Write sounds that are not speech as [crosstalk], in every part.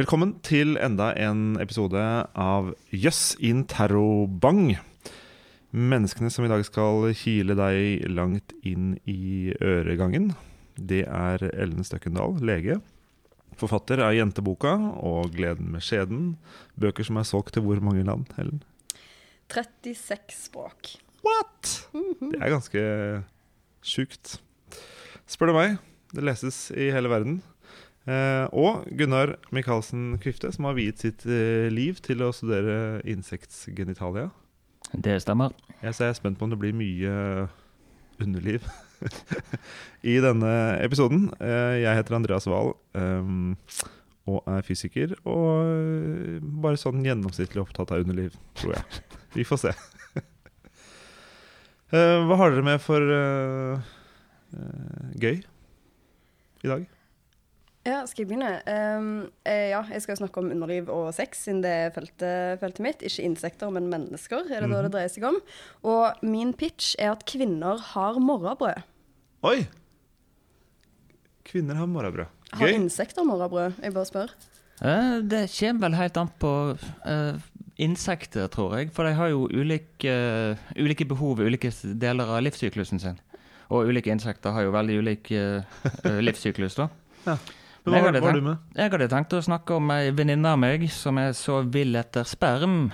Velkommen til enda en episode av Jøss interrobang. Menneskene som i dag skal kile deg langt inn i øregangen, det er Ellen Støkkendal, lege. Forfatter av Jenteboka og Gleden med skjeden. Bøker som er solgt til hvor mange land, Ellen? 36 språk. What?! Det er ganske sjukt. Spør du meg. Det leses i hele verden. Eh, og Gunnar Michaelsen Kvifte, som har viet sitt eh, liv til å studere insektsgenitalia. Det stemmer. Jeg så jeg er spent på om det blir mye underliv [laughs] i denne episoden. Eh, jeg heter Andreas Wahl um, og er fysiker. Og eh, bare sånn gjennomsnittlig opptatt av underliv, tror jeg. [laughs] Vi får se. Eh, hva har dere med for eh, eh, gøy i dag? Ja, skal jeg begynne? Um, eh, ja, jeg skal snakke om underliv og sex, siden det er feltet, feltet mitt. Ikke insekter, men mennesker, er det da det dreier seg om. Og min pitch er at kvinner har morrabrød. Oi! Kvinner har morrabrød. Har insekter morrabrød? Jeg bare spør. Eh, Det kommer vel helt an på uh, insekter, tror jeg. For de har jo ulike, ulike behov i ulike deler av livssyklusen sin. Og ulike insekter har jo veldig ulik eh, [laughs] livssyklus, da. Men hva, var du med? Jeg hadde tenkt å snakke om ei venninne av meg som er så vill etter sperm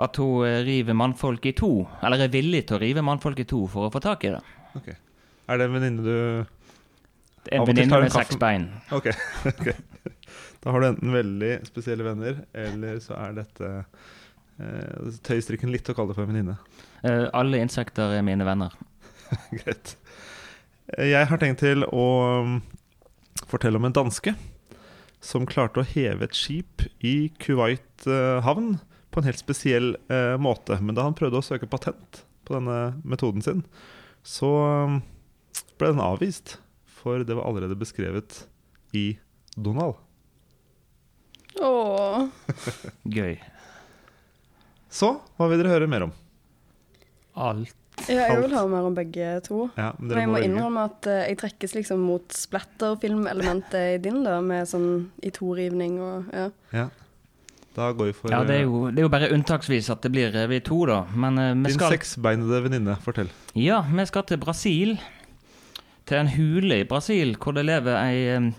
at hun eh, river mannfolk i to. Eller er villig til å rive mannfolk i to for å få tak i det. Okay. Er det en venninne du En venninne med seks bein. Ok. [laughs] ok. Da har du enten veldig spesielle venner, eller så er dette eh, tøystrikken litt å kalle det for en venninne. Eh, alle insekter er mine venner. [laughs] Greit. Eh, Jeg har tenkt til å fortelle om en danske som klarte å heve et skip i Kuwait eh, havn på en helt spesiell eh, måte. Men da han prøvde å søke patent på denne metoden sin, så um, ble den avvist. For det var allerede beskrevet i Donald. Åh. [laughs] Gøy. Så hva vil dere høre mer om? Alt. Ja, jeg vil ha høre mer om begge to. Ja, men jeg må velge. innrømme at uh, jeg trekkes liksom mot splatterfilmelementet i din, da, med sånn i to-rivning og ja. Ja. Da går vi for Ja, det er, eh, jo, det er jo bare unntaksvis at det blir eh, vi to, da. Men uh, vi din skal seksbeinede venninne. Fortell. Ja, vi skal til Brasil. Til en hule i Brasil hvor det lever ei,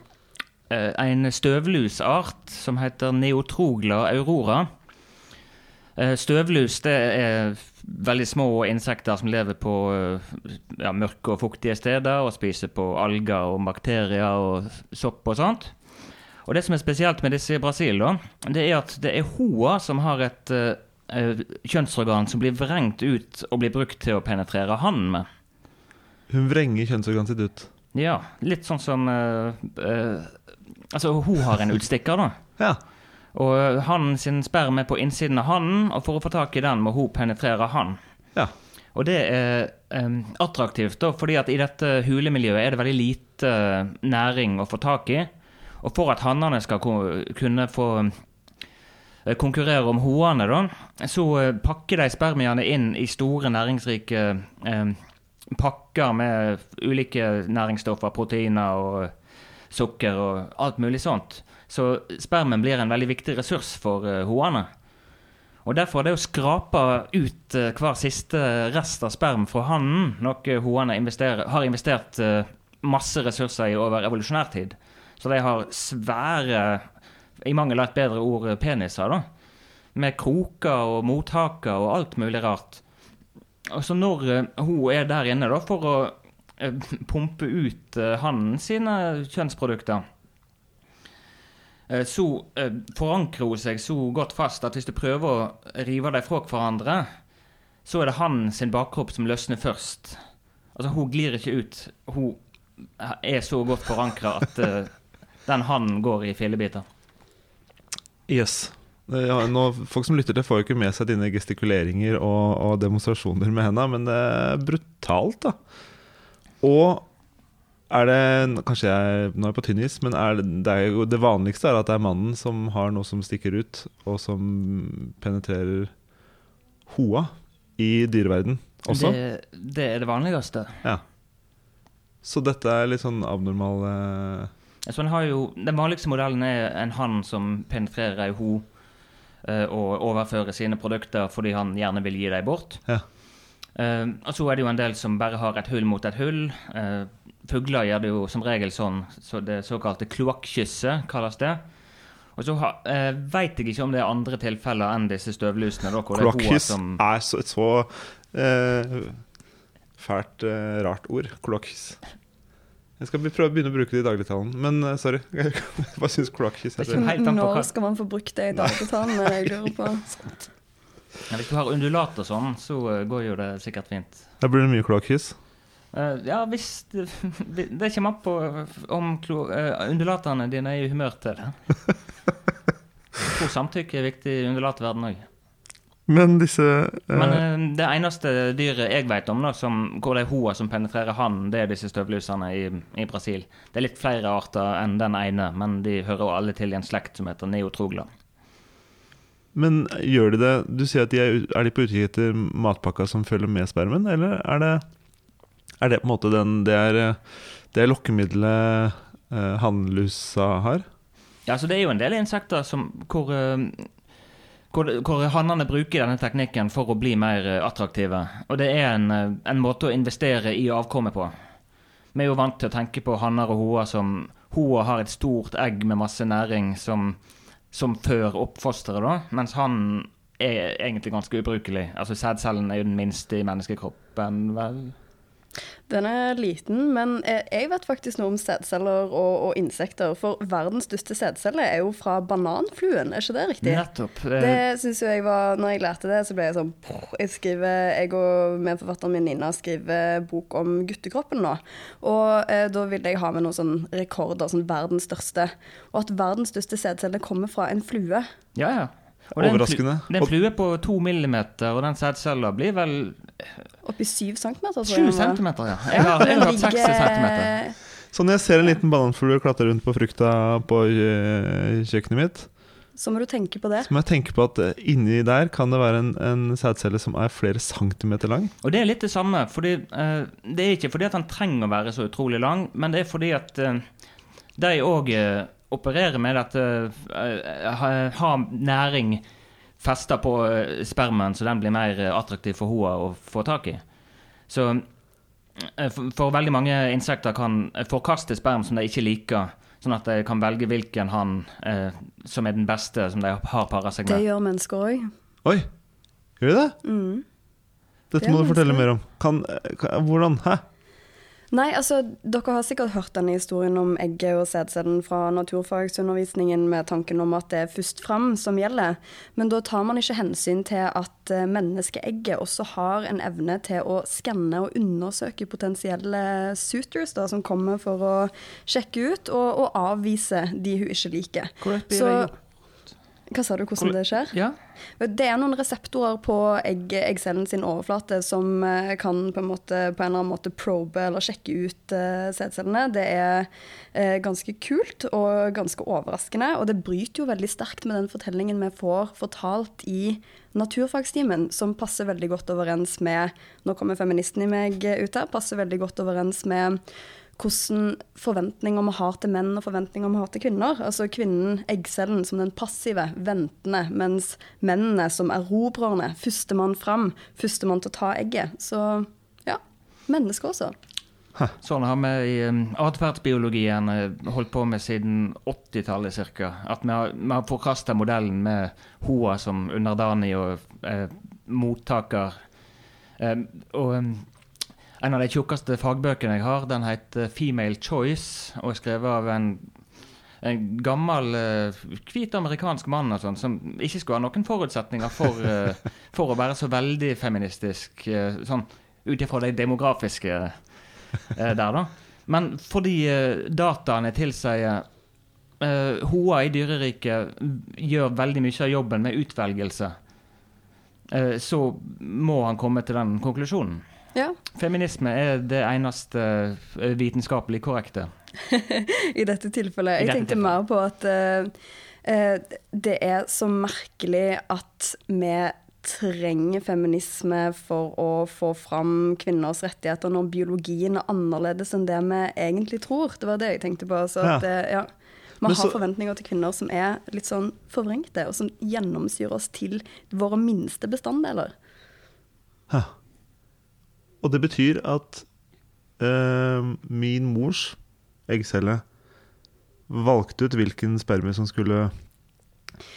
en støvlusart som heter Neotrogla aurora. Eh, Støvlus det er veldig små insekter som lever på eh, ja, mørke og fuktige steder og spiser på alger og bakterier og sopp og sånt. Og det som er spesielt med disse i Brasil, da, det er at det er hoa som har et eh, kjønnsorgan som blir vrengt ut og blir brukt til å penetrere hannen med. Hun vrenger kjønnsorganet sitt ut. Ja, litt sånn som uh, uh, Altså, hun har en [laughs] utstikker, da. Ja. Og han hannen sin sperm er på innsiden av hannen, og for å få tak i den må hun penetrere han. Ja. Og det er um, attraktivt, da, fordi at i dette hulemiljøet er det veldig lite eh, næring å få tak i. Og for at hannene skal kunne få eh, konkurrere om hoene, da, så eh, pakker de spermiene inn i store næringsrike um, pakker med ulike næringsstoffer, proteiner og sukker og alt mulig sånt. Så spermen blir en veldig viktig ressurs for uh, hoene. Og derfor er det å skrape ut eh, hver siste rest av sperm fra hannen noe hoene har investert eh, masse ressurser i over evolusjonær tid. Så de har svære, i mangel av et bedre ord, eh, peniser, da. Med kroker og mottaker og alt mulig rart. Og så når eh, hun er der inne da, for å eh, pumpe ut hannen sine kjønnsprodukter, eh, så eh, forankrer hun seg så godt fast at hvis du prøver å rive dem fra hverandre, så er det han sin bakkropp som løsner først. Altså, hun glir ikke ut. Hun er så godt forankra at eh, den hannen går i fillebiter. Yes. Ja, nå, folk som lytter til, får jo ikke med seg dine gestikuleringer og, og demonstrasjoner med henda, men det er brutalt, da. Og er det Kanskje jeg nå er jeg på tynn is, men det, det, er jo, det vanligste er at det er mannen som har noe som stikker ut, og som penetrerer hoa i dyreverden også. Det, det er det vanligste. Ja. Så dette er litt sånn abnormal eh, Så har jo, Den vanligste modellen er en hann som penetrerer ei ho eh, og overfører sine produkter fordi han gjerne vil gi dem bort. Ja. Eh, og så er det jo en del som bare har et hull mot et hull. Uh, fugler gjør det jo som regel sånn, så det såkalte kloakkysset kalles det. Og så ha, eh, veit jeg ikke om det er andre tilfeller enn disse støvlusene. Kloakkkyss er er så, et så eh, fælt eh, rart ord. Kloakkkyss. Jeg skal prøve å begynne å bruke det i dagligtalen, men uh, sorry. [laughs] Hva syns kloakkkyss Det er Når skal man få brukt det i dagligtalen? er det jeg lurer på. Ja, Hvis du har undulat og sånn, så eh, går jo det sikkert fint. Da blir det mye kloakkhyss. Uh, ja, hvis [laughs] det, det kommer an på om klo, uh, undulatene dine er i humør til det. Jeg tror samtykke er viktig i undulatverdenen òg. Men disse uh, Men eh, det eneste dyret jeg vet om da, som, hvor det er hoa som penetrerer hannen, det er disse støvlusene i, i Brasil. Det er litt flere arter enn den ene, men de hører alle til i en slekt som heter neotrogla. Men gjør de det Du sier at de er, er de på utkikk etter matpakka som følger med spermen, eller er det Er det på en måte den Det er, det er lokkemiddelet eh, hannlusa har? Ja, så det er jo en del insekter som, hvor, eh, hvor, hvor hannene bruker denne teknikken for å bli mer eh, attraktive. Og det er en, en måte å investere i avkommet på. Vi er jo vant til å tenke på hanner og hoer som Hoa har et stort egg med masse næring som, som før oppfosteret, da, mens han er egentlig ganske ubrukelig. Altså Sædcellen er jo den minste i menneskekroppen, vel? Den er liten, men jeg vet faktisk noe om sædceller og, og insekter. For verdens største sædcelle er jo fra bananfluen, er ikke det riktig? Nettopp. eh, Det syns jo jeg var Når jeg lærte det, så ble jeg sånn Jeg skriver, jeg og medforfatteren min Nina skriver bok om guttekroppen nå. Og eh, da ville jeg ha med noen sånn rekorder, sånn verdens største. Og at verdens største sædcelle kommer fra en flue. Ja, ja. Og er Overraskende. Det er en flue på to millimeter, og den sædcella blir vel Oppi syv centimeter, tror sju jeg. den centimeter, ja. Jeg har, jeg har 60 centimeter. Så når jeg ser en liten bananfugl klatre rundt på frukta på eh, kjøkkenet mitt, Så må du tenke på det. så må jeg tenke på at eh, inni der kan det være en, en sædcelle som er flere centimeter lang. Og det er litt det samme. fordi uh, Det er ikke fordi at han trenger å være så utrolig lang, men det er fordi at uh, de òg opererer med at uh, har ha næring festa på spermaen, spermen, så den blir mer eh, attraktiv for hoa å få tak i. Så eh, for, veldig mange insekter kan eh, forkaste sperm som de ikke liker, sånn at de kan velge hvilken han eh, som er den beste som de har para seg med. Det gjør mennesker òg. Oi, gjør de det? Mm. Dette Det må du fortelle mer om. Kan, kan, hvordan? Hæ? Nei, altså, dere har sikkert hørt denne historien om egget og sædcellen fra naturfagsundervisningen med tanken om at det er først fram som gjelder. Men da tar man ikke hensyn til at eh, menneskeegget også har en evne til å skanne og undersøke potensielle suitors da, som kommer for å sjekke ut og, og avvise de hun ikke liker. Correct, Så? Hva sa du, hvordan det skjer? Ja. Det er noen reseptorer på egg, eggcellen sin overflate som eh, kan på en, måte, på en eller annen måte probe eller sjekke ut uh, sædcellene. Det er uh, ganske kult og ganske overraskende, og det bryter jo veldig sterkt med den fortellingen vi får fortalt i naturfagstimen, som passer veldig godt overens med Nå kommer feministen i meg ut her. Passer veldig godt overens med hvordan forventninger vi har til menn og forventninger vi har til kvinner. Altså kvinnen, eggcellen, som den passive, ventende, mens mennene som erobrerne, førstemann fram, førstemann til å ta egget. Så ja, mennesker også. Sånn har vi i um, atferdsbiologien holdt på med siden 80-tallet ca. At vi har, vi har forkasta modellen med hoa som underdanig og eh, mottaker. Eh, og um, en av de tjukkeste fagbøkene jeg har, den heter 'Female Choice', og er skrevet av en, en gammel eh, hvit amerikansk mann og sånn, som ikke skulle ha noen forutsetninger for, [laughs] eh, for å være så veldig feministisk, eh, sånn ut ifra de demografiske der, da. Men fordi dataene tilsier uh, Hoa i dyreriket gjør veldig mye av jobben med utvelgelse, så må han komme til den konklusjonen. Ja, Feminisme er det eneste eh, vitenskapelig korrekte. [laughs] i dette tilfellet. Jeg dette tenkte tilfellet. mer på at eh, eh, det er så merkelig at vi trenger feminisme for å få fram kvinners rettigheter når biologien er annerledes enn det vi egentlig tror. Det var det jeg tenkte på. Så at, eh, ja. Man har så- forventninger til kvinner som er litt sånn forvrengte, og som gjennomsyrer oss til våre minste bestanddeler. Hæ. Og det betyr at eh, min mors eggcelle valgte ut hvilken spermie som skulle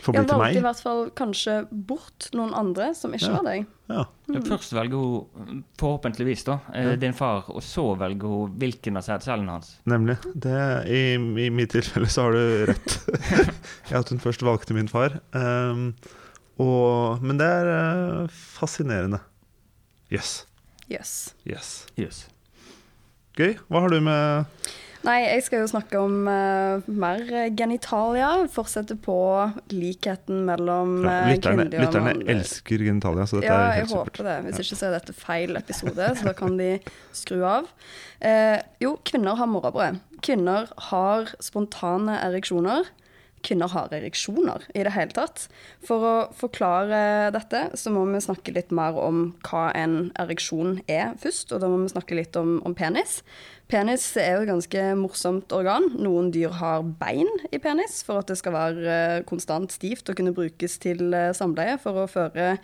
få bli meg. Ja, valgte i hvert fall kanskje bort noen andre som ikke Ja. var deg. Ja. Først velger hun, forhåpentligvis, da, ja. din far, og så velger hun hvilken av sædcellene hans. Nemlig. Det, i, I mitt tilfelle så har du rett [laughs] at hun først valgte min far. Um, og, men det er fascinerende. fascinerende. Yes. Jøss. yes. Yes. Gøy. Hva har du med Nei, jeg skal jo snakke om uh, mer genitalia. Fortsette på likheten mellom ja, uh, Lytterne, kvinnelige og lytterne elsker genitalia, så dette Ja, er helt supert. Ja, jeg håper det. Hvis ikke så er dette feil episode, så da kan de skru av. Uh, jo, kvinner har morrabrød. Kvinner har spontane ereksjoner. Kvinner har ereksjoner i det hele tatt. For å forklare dette, så må vi snakke litt mer om hva en ereksjon er først. Og da må vi snakke litt om, om penis. Penis er jo et ganske morsomt organ. Noen dyr har bein i penis for at det skal være eh, konstant stivt og kunne brukes til eh, samleie for å føre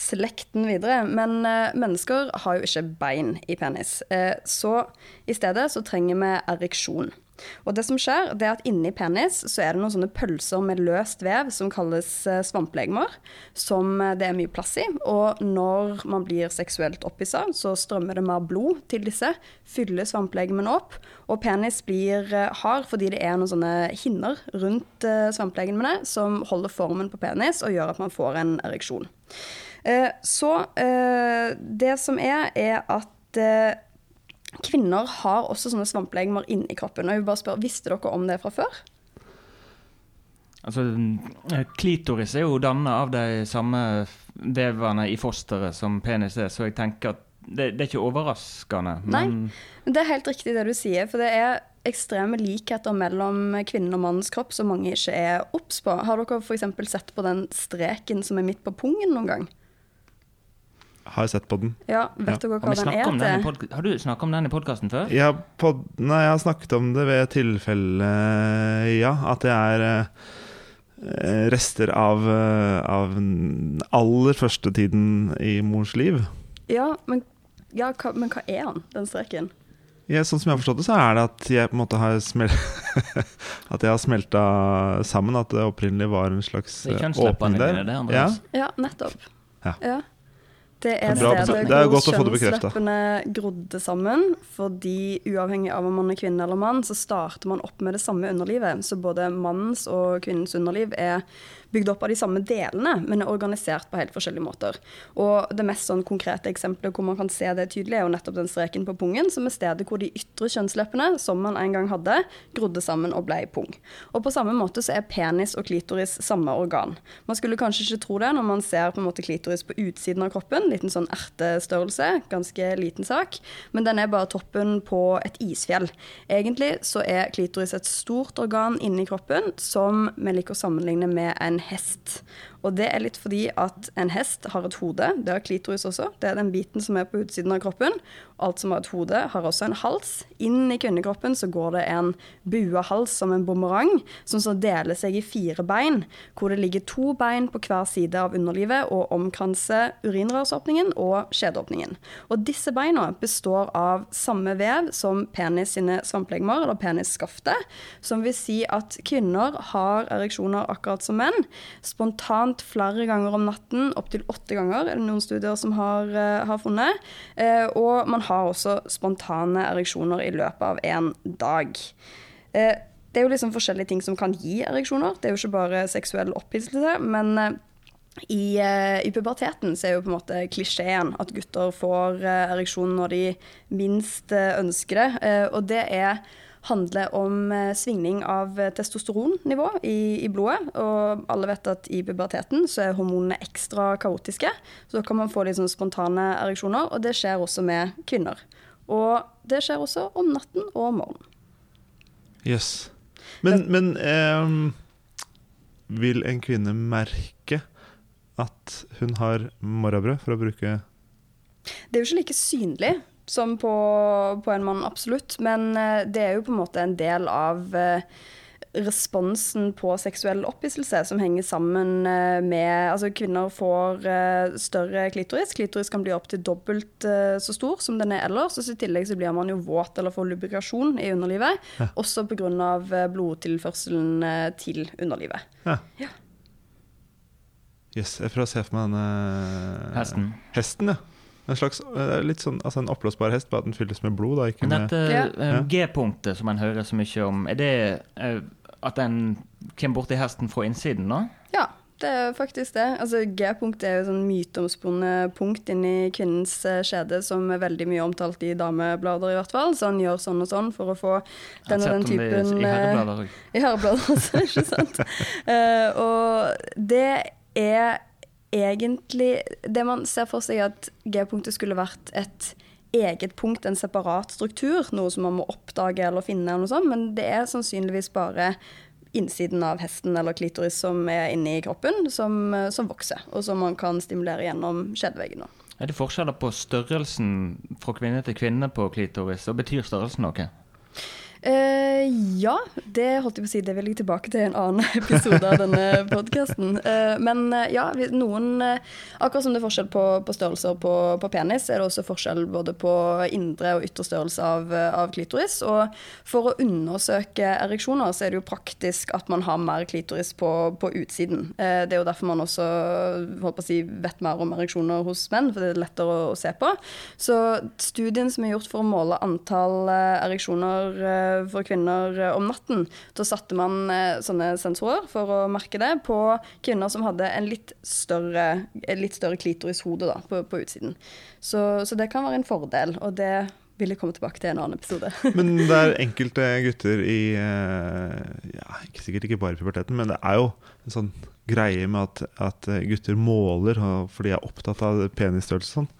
slekten videre. Men eh, mennesker har jo ikke bein i penis. Så i stedet så trenger vi ereksjon. Og det som skjer, det er at inni penis så er det noen sånne pølser med løst vev som kalles eh, svamplegemer, som eh, det er mye plass i. Og når man blir seksuelt opphissa, så strømmer det mer blod til disse, fyller svamplegemene opp, og penis blir eh, hard fordi det er noen sånne hinner rundt svamplegemene som holder formen på penis og gjør at man får en ereksjon. Så det som er, er at Kvinner har også sånne svamplegemer inni kroppen. Og jeg vil bare spørre, Visste dere om det fra før? Altså, klitoris er jo dannet av de samme vevene i fosteret som penis er, så jeg tenker at det, det er ikke overraskende. Men Nei, Det er helt riktig det du sier, for det er ekstreme likheter mellom kvinnen og mannens kropp som mange ikke er obs på. Har dere f.eks. sett på den streken som er midt på pungen noen gang? Har sett på den. Ja, vet Ja. dere hva den er til? har du snakket om den i podkasten før? Jeg har, pod nei, jeg har snakket om det ved tilfelle, ja. At det er eh, rester av, eh, av den aller første tiden i mors liv. Ja, men, ja, hva, men hva er han, den streken? Ja, sånn som jeg har forstått det, så er det at jeg på en måte har smel [laughs] At jeg har smelta sammen. At det opprinnelig var en slags Det er eh, kjønnsleppene åpning der. dine, det, Andreas. Ja, nettopp. Ja. Det er Bra, stedet det er hvor kjønnsleppene grodde sammen. Fordi uavhengig av om man er kvinne eller mann, så starter man opp med det samme underlivet. Så både mannens og kvinnens underliv er bygd opp av de samme delene, men er organisert på helt forskjellige måter. Og det mest sånn konkrete eksempelet hvor man kan se det tydelig, er jo nettopp den streken på pungen, som er stedet hvor de ytre kjønnsleppene, som man en gang hadde, grodde sammen og ble pung. Og på samme måte så er penis og klitoris samme organ. Man skulle kanskje ikke tro det når man ser på en måte klitoris på utsiden av kroppen, liten sånn ertestørrelse, ganske liten sak, men den er bare toppen på et isfjell. Egentlig så er klitoris et stort organ inni kroppen som vi liker å sammenligne med en hest. Og det er litt fordi at en hest har et hode, det har klitoris også, det er den biten som er på utsiden av kroppen. Alt som har et hode, har også en hals. Inn i kvinnekroppen så går det en bua hals som en bumerang, som så deler seg i fire bein, hvor det ligger to bein på hver side av underlivet og omkranser urinrørsåpningen og skjedeåpningen. Og disse beina består av samme vev som penis sine svamplegemer, eller penisskaftet, som vil si at kvinner har ereksjoner akkurat som menn. Spontant flere ganger om natten, opptil åtte ganger, er det noen studier som har, eh, har funnet. Eh, og man har også spontane ereksjoner i løpet av en dag. Eh, det er jo liksom forskjellige ting som kan gi ereksjoner. Det er jo ikke bare seksuell opphisselse, men i, I puberteten så er jo på en måte klisjeen at gutter får ereksjon når de minst ønsker det. Og det er, handler om eh, svingning av eh, testosteronnivå i, i blodet. Og alle vet at i puberteten så er hormonene ekstra kaotiske. Så da kan man få litt sånn spontane ereksjoner, og det skjer også med kvinner. Og det skjer også om natten og om morgenen. Yes. Men, men eh, vil en kvinne merke at hun har morrabrød, for å bruke Det er jo ikke like synlig som på, på en mann, absolutt. Men eh, det er jo på en måte en del av eh, responsen på seksuell opphisselse som henger sammen eh, med Altså kvinner får større klitoris. Klitoris kan bli opptil dobbelt så stor som den er ellers. Og I tillegg så blir man jo våt eller får lubrikasjon i underlivet. Ja. Også pga. blodtilførselen til underlivet. Ja. Ja. Yes, jeg prøver å se for meg denne Hesten. Hesten, ja. En slags, er litt sånn, altså en oppblåsbar hest, bare at den fylles med blod. da, ikke Men med... dette Ja. eh, Ja. G-punktet som en hører så mye om, er det eh, at en kommer borti hesten fra innsiden, da? Ja, det er faktisk det. Altså, G-punkt er jo sånn myteomspunnet punkt inni kvinnens eh, skjede som er veldig mye omtalt i dameblader, i hvert fall. Så han gjør sånn og sånn for å få den og den typen i eh, herreblader òg. I herreblader også, [laughs] ikke sant. uh, og det er egentlig Det man ser for seg er at G-punktet skulle vært et eget punkt, en separat struktur, noe som man må oppdage eller finne, eller noe sånt, men det er sannsynligvis bare innsiden av hesten eller klitoris som er inni kroppen, som, eh, som vokser, og som man kan stimulere gjennom skjedeveggen. Er det forskjeller på størrelsen fra kvinne til kvinne på klitoris, og betyr størrelsen noe? Eh, ja, det holdt jeg på å si. Det vil jeg tilbake til i en annen [laughs] episode av denne podkasten. men uh, ja, noen eh, Akkurat som det er forskjell på, på størrelser på, på penis, er det også forskjell både på indre og ytre størrelse av, eh, av klitoris. Og for å undersøke ereksjoner, så er det jo praktisk at man har mer klitoris på, på utsiden. Eh, det er jo derfor man også holdt på å si, vet mer om ereksjoner hos menn, for det er lettere å, å se på. Så studien som er gjort for å måle antall eh, ereksjoner eh, for kvinner eh, om natten, da satte man eh, sånne sensorer for å merke det på kvinner som hadde en litt større, en litt større klitorishode da, på, på utsiden. Så, så det kan være en fordel, og det vil jeg komme tilbake til en annen episode. [laughs] Men det er enkelte gutter i eh, ja, ikke Sikkert ikke bare i puberteten, men det er jo en sånn greie med at, at gutter måler for de er opptatt av penisstørrelse sånn.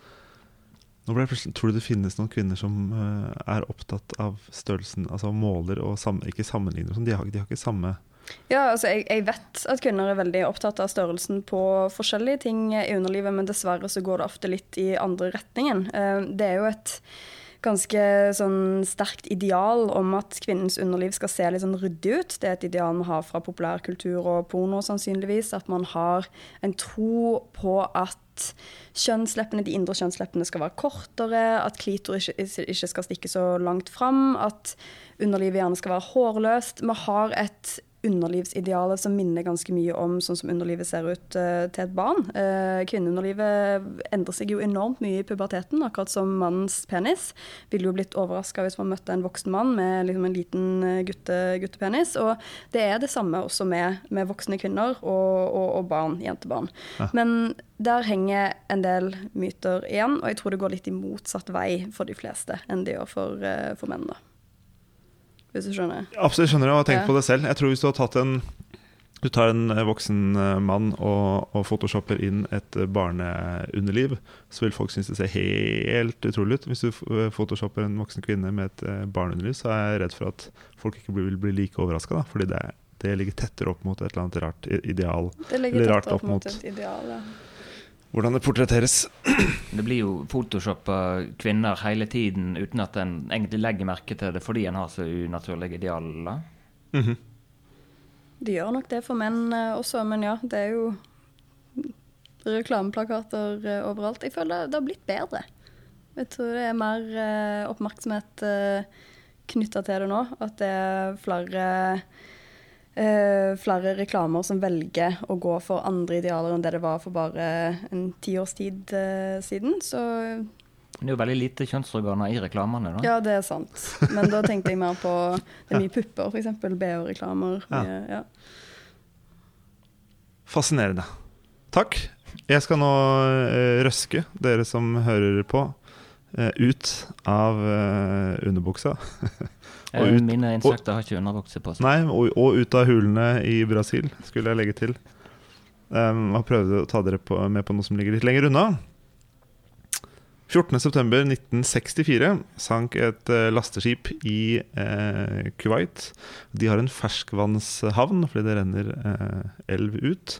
Nå ble jeg plutselig, Tror du det finnes noen kvinner som uh, er opptatt av størrelsen, altså måler og sam, ikke sammenligner og sånn? De, de har ikke samme Ja, altså jeg, jeg vet at kvinner er veldig opptatt av størrelsen på forskjellige ting i underlivet, men dessverre så går det ofte litt i andre retningen. Uh, Det er jo et ganske sånn sterkt ideal om at kvinnens underliv skal se litt sånn ryddig ut. Det er et ideal vi har fra populærkultur og porno, sannsynligvis. At man har en tro på at kjønnsleppene, de indre kjønnsleppene skal være kortere, at klitor ikke, ikke skal stikke så langt fram, at underlivet gjerne skal være hårløst. Vi har et underlivsideale som minner ganske mye om sånn som underlivet ser ut uh, til et barn. Uh, kvinneunderlivet endrer seg jo enormt mye i puberteten, akkurat som mannens penis. Ville jo blitt overraska hvis man møtte en voksen mann med liksom en liten eh, gutte, guttepenis. Og det er det samme også med, med voksne kvinner og, og, og barn, jentebarn. Ja. Men der henger en del myter igjen, og jeg tror det går litt i motsatt vei for de fleste enn det gjør for, uh, for menn. da. Hvis du skjønner? Absolutt, skjønner jeg, og har tenkt Ja. på det selv. Jeg tror hvis du har tatt en Du tar en eh, voksen eh, mann og, og photoshopper inn et eh, barneunderliv, så vil folk synes det ser helt utrolig ut. Hvis du photoshopper en voksen kvinne med et barneunderliv, så er jeg redd for at folk ikke vil bli like overraska, fordi det, det ligger tettere opp mot et eller annet rart ideal. Det ligger tettere opp opp mot- et ideal. Ja. Hvordan det portretteres. Det blir jo photoshoppa kvinner hele tiden uten at en egentlig legger merke til det fordi en har så unaturlige idealer. Mhm. De gjør nok det for menn eh, også, men ja, det er jo reklameplakater eh, overalt. Jeg føler det har blitt bedre. Jeg tror det er mer eh, oppmerksomhet knytta til det nå. At det er flere eh, flere reklamer som velger å gå for andre idealer enn det det var for bare en tiårs tid eh, siden. Så Det er jo veldig lite kjønnsorganer i reklamene. da. ja, det er sant. Men da tenkte jeg mer på Det er mye pupper, f.eks. BH-reklamer. Ja. Ja. Fascinerende. Takk. Jeg skal nå eh, røske dere som hører på, eh, ut av eh, underbuksa. [laughs] Eh, Og ut- Mine insekter har ikke underbukse på seg. Nei, og, og ut av hulene i Brasil, skulle jeg legge til. Um, har prøvde å ta dere på, med på noe som ligger litt lenger unna. 14.9.1964 sank et eh, lasteskip i eh, Kuwait. De har en ferskvannshavn fordi det renner eh, elv ut.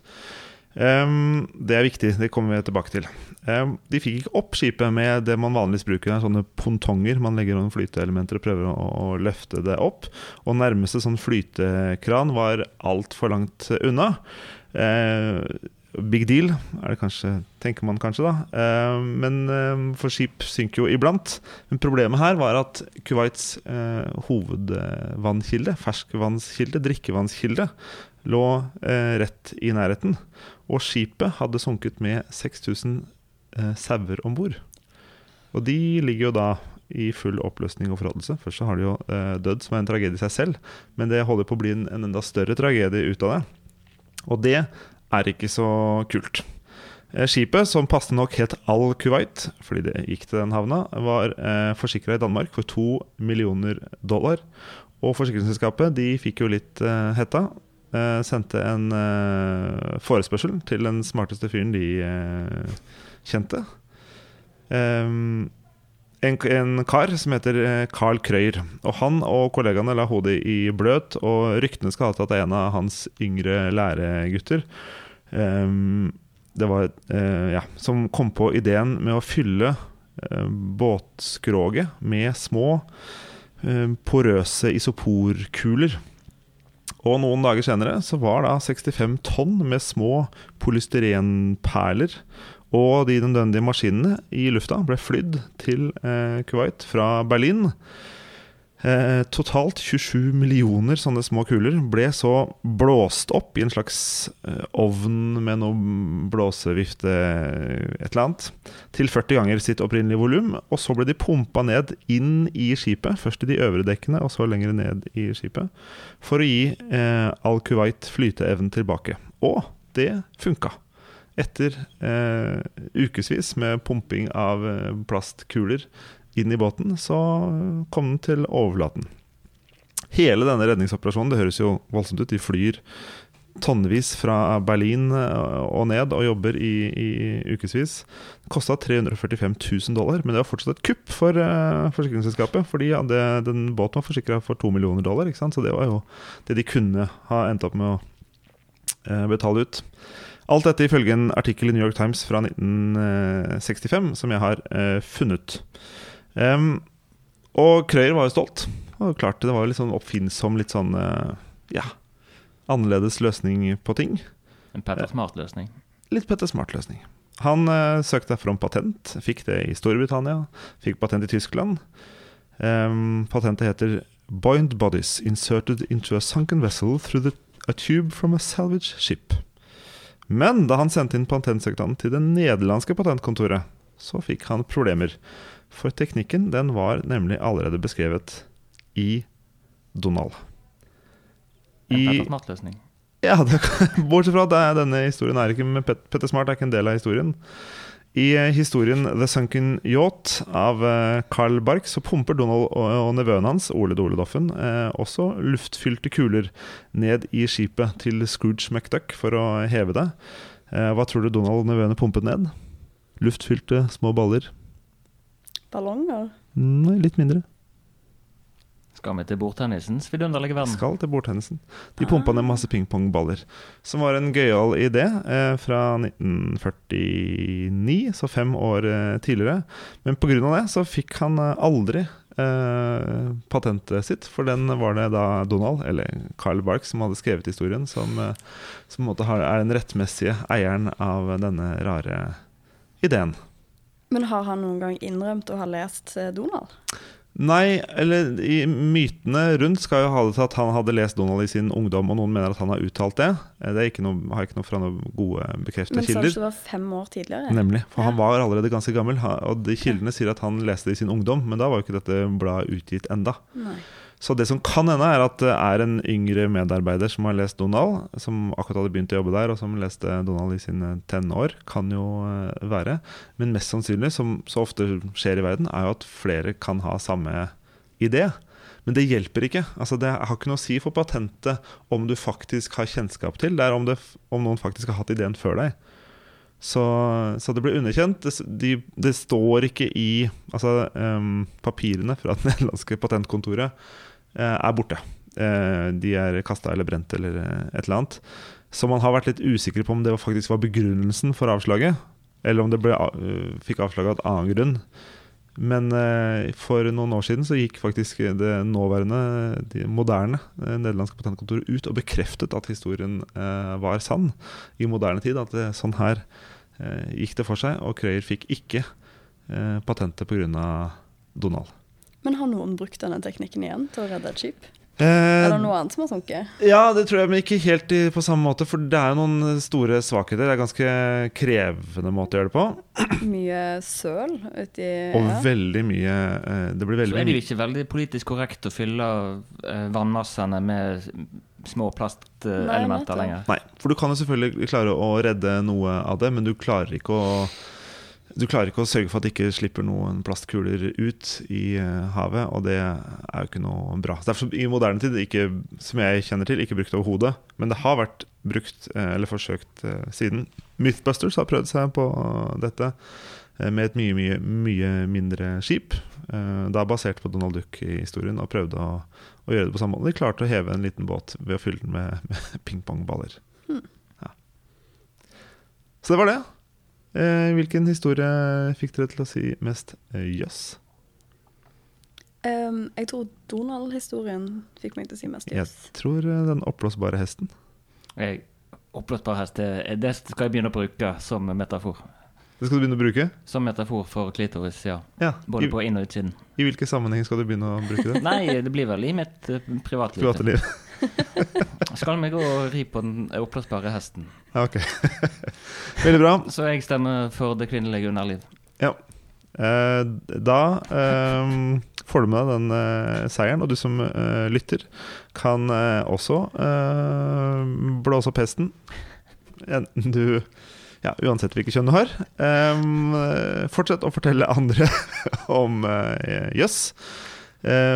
Ehm, det er viktig, det kommer vi tilbake til. Um, de fikk ikke opp skipet med det man vanligvis bruker, sånne pontonger. Man legger noen flyteelementer og prøver å, å løfte det opp. Og nærmeste sånn flytekran var altfor langt unna. Uh, big deal, kanskje, tenker man kanskje, da. Uh, men uh, for skip synker jo iblant. Men problemet her var at Kuwaits eh, hovedvannkilde, ferskvannskilde, drikkevannskilde, lå eh, rett i nærheten. Og skipet hadde sunket med 6000 eh, sauer om bord. Og de ligger jo da i full oppløsning og forrådelse. Først så har de jo eh, dødd, som er en tragedie i seg selv, men det holder på å bli en, en enda større tragedie ut av det. Og det er ikke så kult. Eh, Skipet, som passet nok het Al Kuwait, fordi det gikk til den havna, var eh, forsikra i Danmark for to millioner dollar. Og forsikringsselskapet de fikk jo litt eh, hetta. Eh, sendte en eh, forespørsel til den smarteste fyren de eh, kjente. Um, en, en kar som heter Carl Krøyer. Og han og kollegaene la hodet i bløt, og ryktene skal ha det er en av hans yngre læregutter Um, det var, uh, ja, som kom på ideen med å fylle uh, båtskroget med små, uh, porøse isoporkuler. Og noen dager senere så var da 65 tonn med små polystyrenperler og de nødvendige maskinene i lufta ble flydd til eh, Kuwait fra Berlin. Eh, totalt 27 millioner sånne små kuler ble så blåst opp i en slags eh, ovn med noe blåsevifte, et eller annet, til 40 ganger sitt opprinnelige volum. Og så ble de pumpa ned inn i skipet, først i de øvre dekkene og så lenger ned i skipet, for å gi eh, Al-Kuwait flyteevnen tilbake. Og det funka. Etter eh, ukevis med pumping av eh, plastkuler inn i båten, så kom den til overflaten. Hele denne redningsoperasjonen, det høres jo voldsomt ut, de flyr tonnevis fra Berlin eh, og ned og jobber i, i ukevis. Det kosta 345 000 dollar, men det var fortsatt et kupp for uh, forsikringsselskapet. Fordi ja, den båten var forsikra for 2 millioner dollar, ikke sant? så det var jo det de kunne ha endt opp med å uh, betale ut. Alt dette ifølge en artikkel i New York Times fra 1965, som jeg har uh, funnet. Um, og Krøyer var jo stolt. Og klart Det var jo litt sånn oppfinnsom, litt sånn uh, ja, annerledes løsning på ting. En Petter Smart-løsning. Litt Petter Smart-løsning. Han uh, søkte derfor om patent, fikk det i Storbritannia, fikk patent i Tyskland. Um, patentet heter 'Boint bodies inserted into a sunken vessel through the, a tube from a salvage ship'. Men da han sendte inn patentsøknaden til det nederlandske patentkontoret, så fikk han problemer. For teknikken den var nemlig allerede beskrevet i Donald. I, ja, [laughs] det, bortsett fra at det denne historien er ikke med Pet, Petter Smart er ikke en del av historien. I eh, historien The Sunken Yacht av eh, Carl Bark så pumper Donald og, nevøen hans, Ole Dole Doffen, eh, også luftfylte kuler ned i skipet til Scrooge McDuck for å heve det. Eh, hva tror du Donald og nevøene pumpet ned? Luftfylte små baller? Ballonger? Nei, litt mindre. Skal vi til bordtennisens vidunderlige verden? Skal til bordtennisen. De pumpa ned masse pingpongballer. Som var en gøyal idé eh, fra 1949, så fem år eh, tidligere. Men pga. det så fikk han eh, aldri eh, patentet sitt, for den var det da Donald, eller Carl Bark, som hadde skrevet historien, som, eh, som er den rettmessige eieren av denne rare ideen. Men har han noen gang innrømt å ha lest eh, Donald? Nei, eller i mytene rundt skal jo ha det til at han hadde lest Donald i sin ungdom, og noen mener at han har uttalt det. Eh, Det er ikke noe, har ikke noe fra noen gode bekreftede Men sa du ikke det var fem år tidligere? Nemlig, for Ja. han var allerede ganske gammel. Og de kildene sier at han leste det i sin ungdom, men da var jo ikke dette bladet utgitt enda. Nei. Så det som kan hende, er at det er en yngre medarbeider som har lest Donald, som akkurat hadde begynt å jobbe der, og som leste Donald i sine tenår. Kan jo eh, være. Men mest sannsynlig, som så ofte skjer i verden, er jo at flere kan ha samme idé. Men det hjelper ikke. Altså, det har ikke noe å si for patentet om du faktisk har kjennskap til. Det er om, det, om noen faktisk har hatt ideen før deg. Så, så det ble underkjent. Det, de, det står ikke i Altså, um, papirene fra det [laughs] nederlandske patentkontoret uh, er borte. Uh, de er kasta eller brent eller eh, et eller annet. Så man har vært litt usikker på om det faktisk var begrunnelsen for avslaget, eller om det ble, uh, fikk avslag av et annen grunn. Men uh, for noen år siden så gikk faktisk det nåværende, de moderne uh, nederlandske patentkontoret ut og bekreftet at historien uh, var sann i moderne tid. At det, sånn her gikk det for seg, og Krøyer fikk ikke patentet pga. Donald. Men har noen brukt denne teknikken igjen til å redde et skip? Eh, er det noe annet som har sunket? Ja, det tror jeg, men ikke helt i, på samme måte. For det er jo noen store svakheter. Det er ganske krevende måte å gjøre det på. [clears throat] Mye søl uti Og ja. veldig mye eh, Det blir veldig Så er det jo ikke veldig politisk korrekt å fylle eh, vannmassene med små plastelementer lenger. Nei, for du kan jo selvfølgelig klare å redde noe av det, men du klarer ikke å du klarer ikke å sørge for at det ikke slipper noen plastkuler ut i uh, havet, og det er jo ikke noe bra. Derfor i moderne tid, ikke, som jeg kjenner til, ikke brukt overhodet. Men det har vært brukt, uh, eller forsøkt uh, siden. Mythbusters har prøvd seg på dette med et mye, mye, mye mindre skip. da basert på Donald Duck-historien, og prøvde å, å, gjøre det på samme måte. De klarte å heve en liten båt ved å fylle den med, med [laughs] pingpongballer. Hmm. Ja. Så det var det. Eh, hvilken historie fikk dere til å si mest eh, jøss? Yes? Um, jeg tror Donald-historien fikk meg til å si mest jøss. Yes. Jeg tror uh, den oppblåsbare hesten. Jeg, oppblåsbare hest, det, det skal jeg begynne å bruke som metafor. Det skal du begynne å bruke? Som metafor for klitoris, ja. ja. Både I, på inn- og utsiden. I hvilke sammenheng skal du begynne å bruke det? [laughs] Nei, det blir vel i mitt uh, privatliv. Private liv. [laughs] skal vi gå og ri på den oppblåsbare hesten. Ok. [laughs] Veldig bra. Så jeg stemmer for det kvinnelige underliv. Ja. Eh, da eh, får du med deg den eh, seieren, og du som eh, lytter, kan eh, også blåse opp hesten. Enten du ja, uansett hvilket kjønn du har. Um, fortsett å fortelle andre [laughs] om jøss. Uh,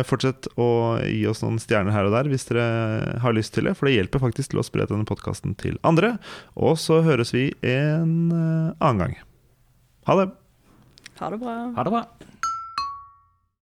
fortsett å gi oss noen stjerner her og der hvis dere har lyst til det, for det hjelper faktisk til å spre denne podkasten til andre. Og så høres vi en uh, annen gang. Ha det. Ha det bra. Ha det bra.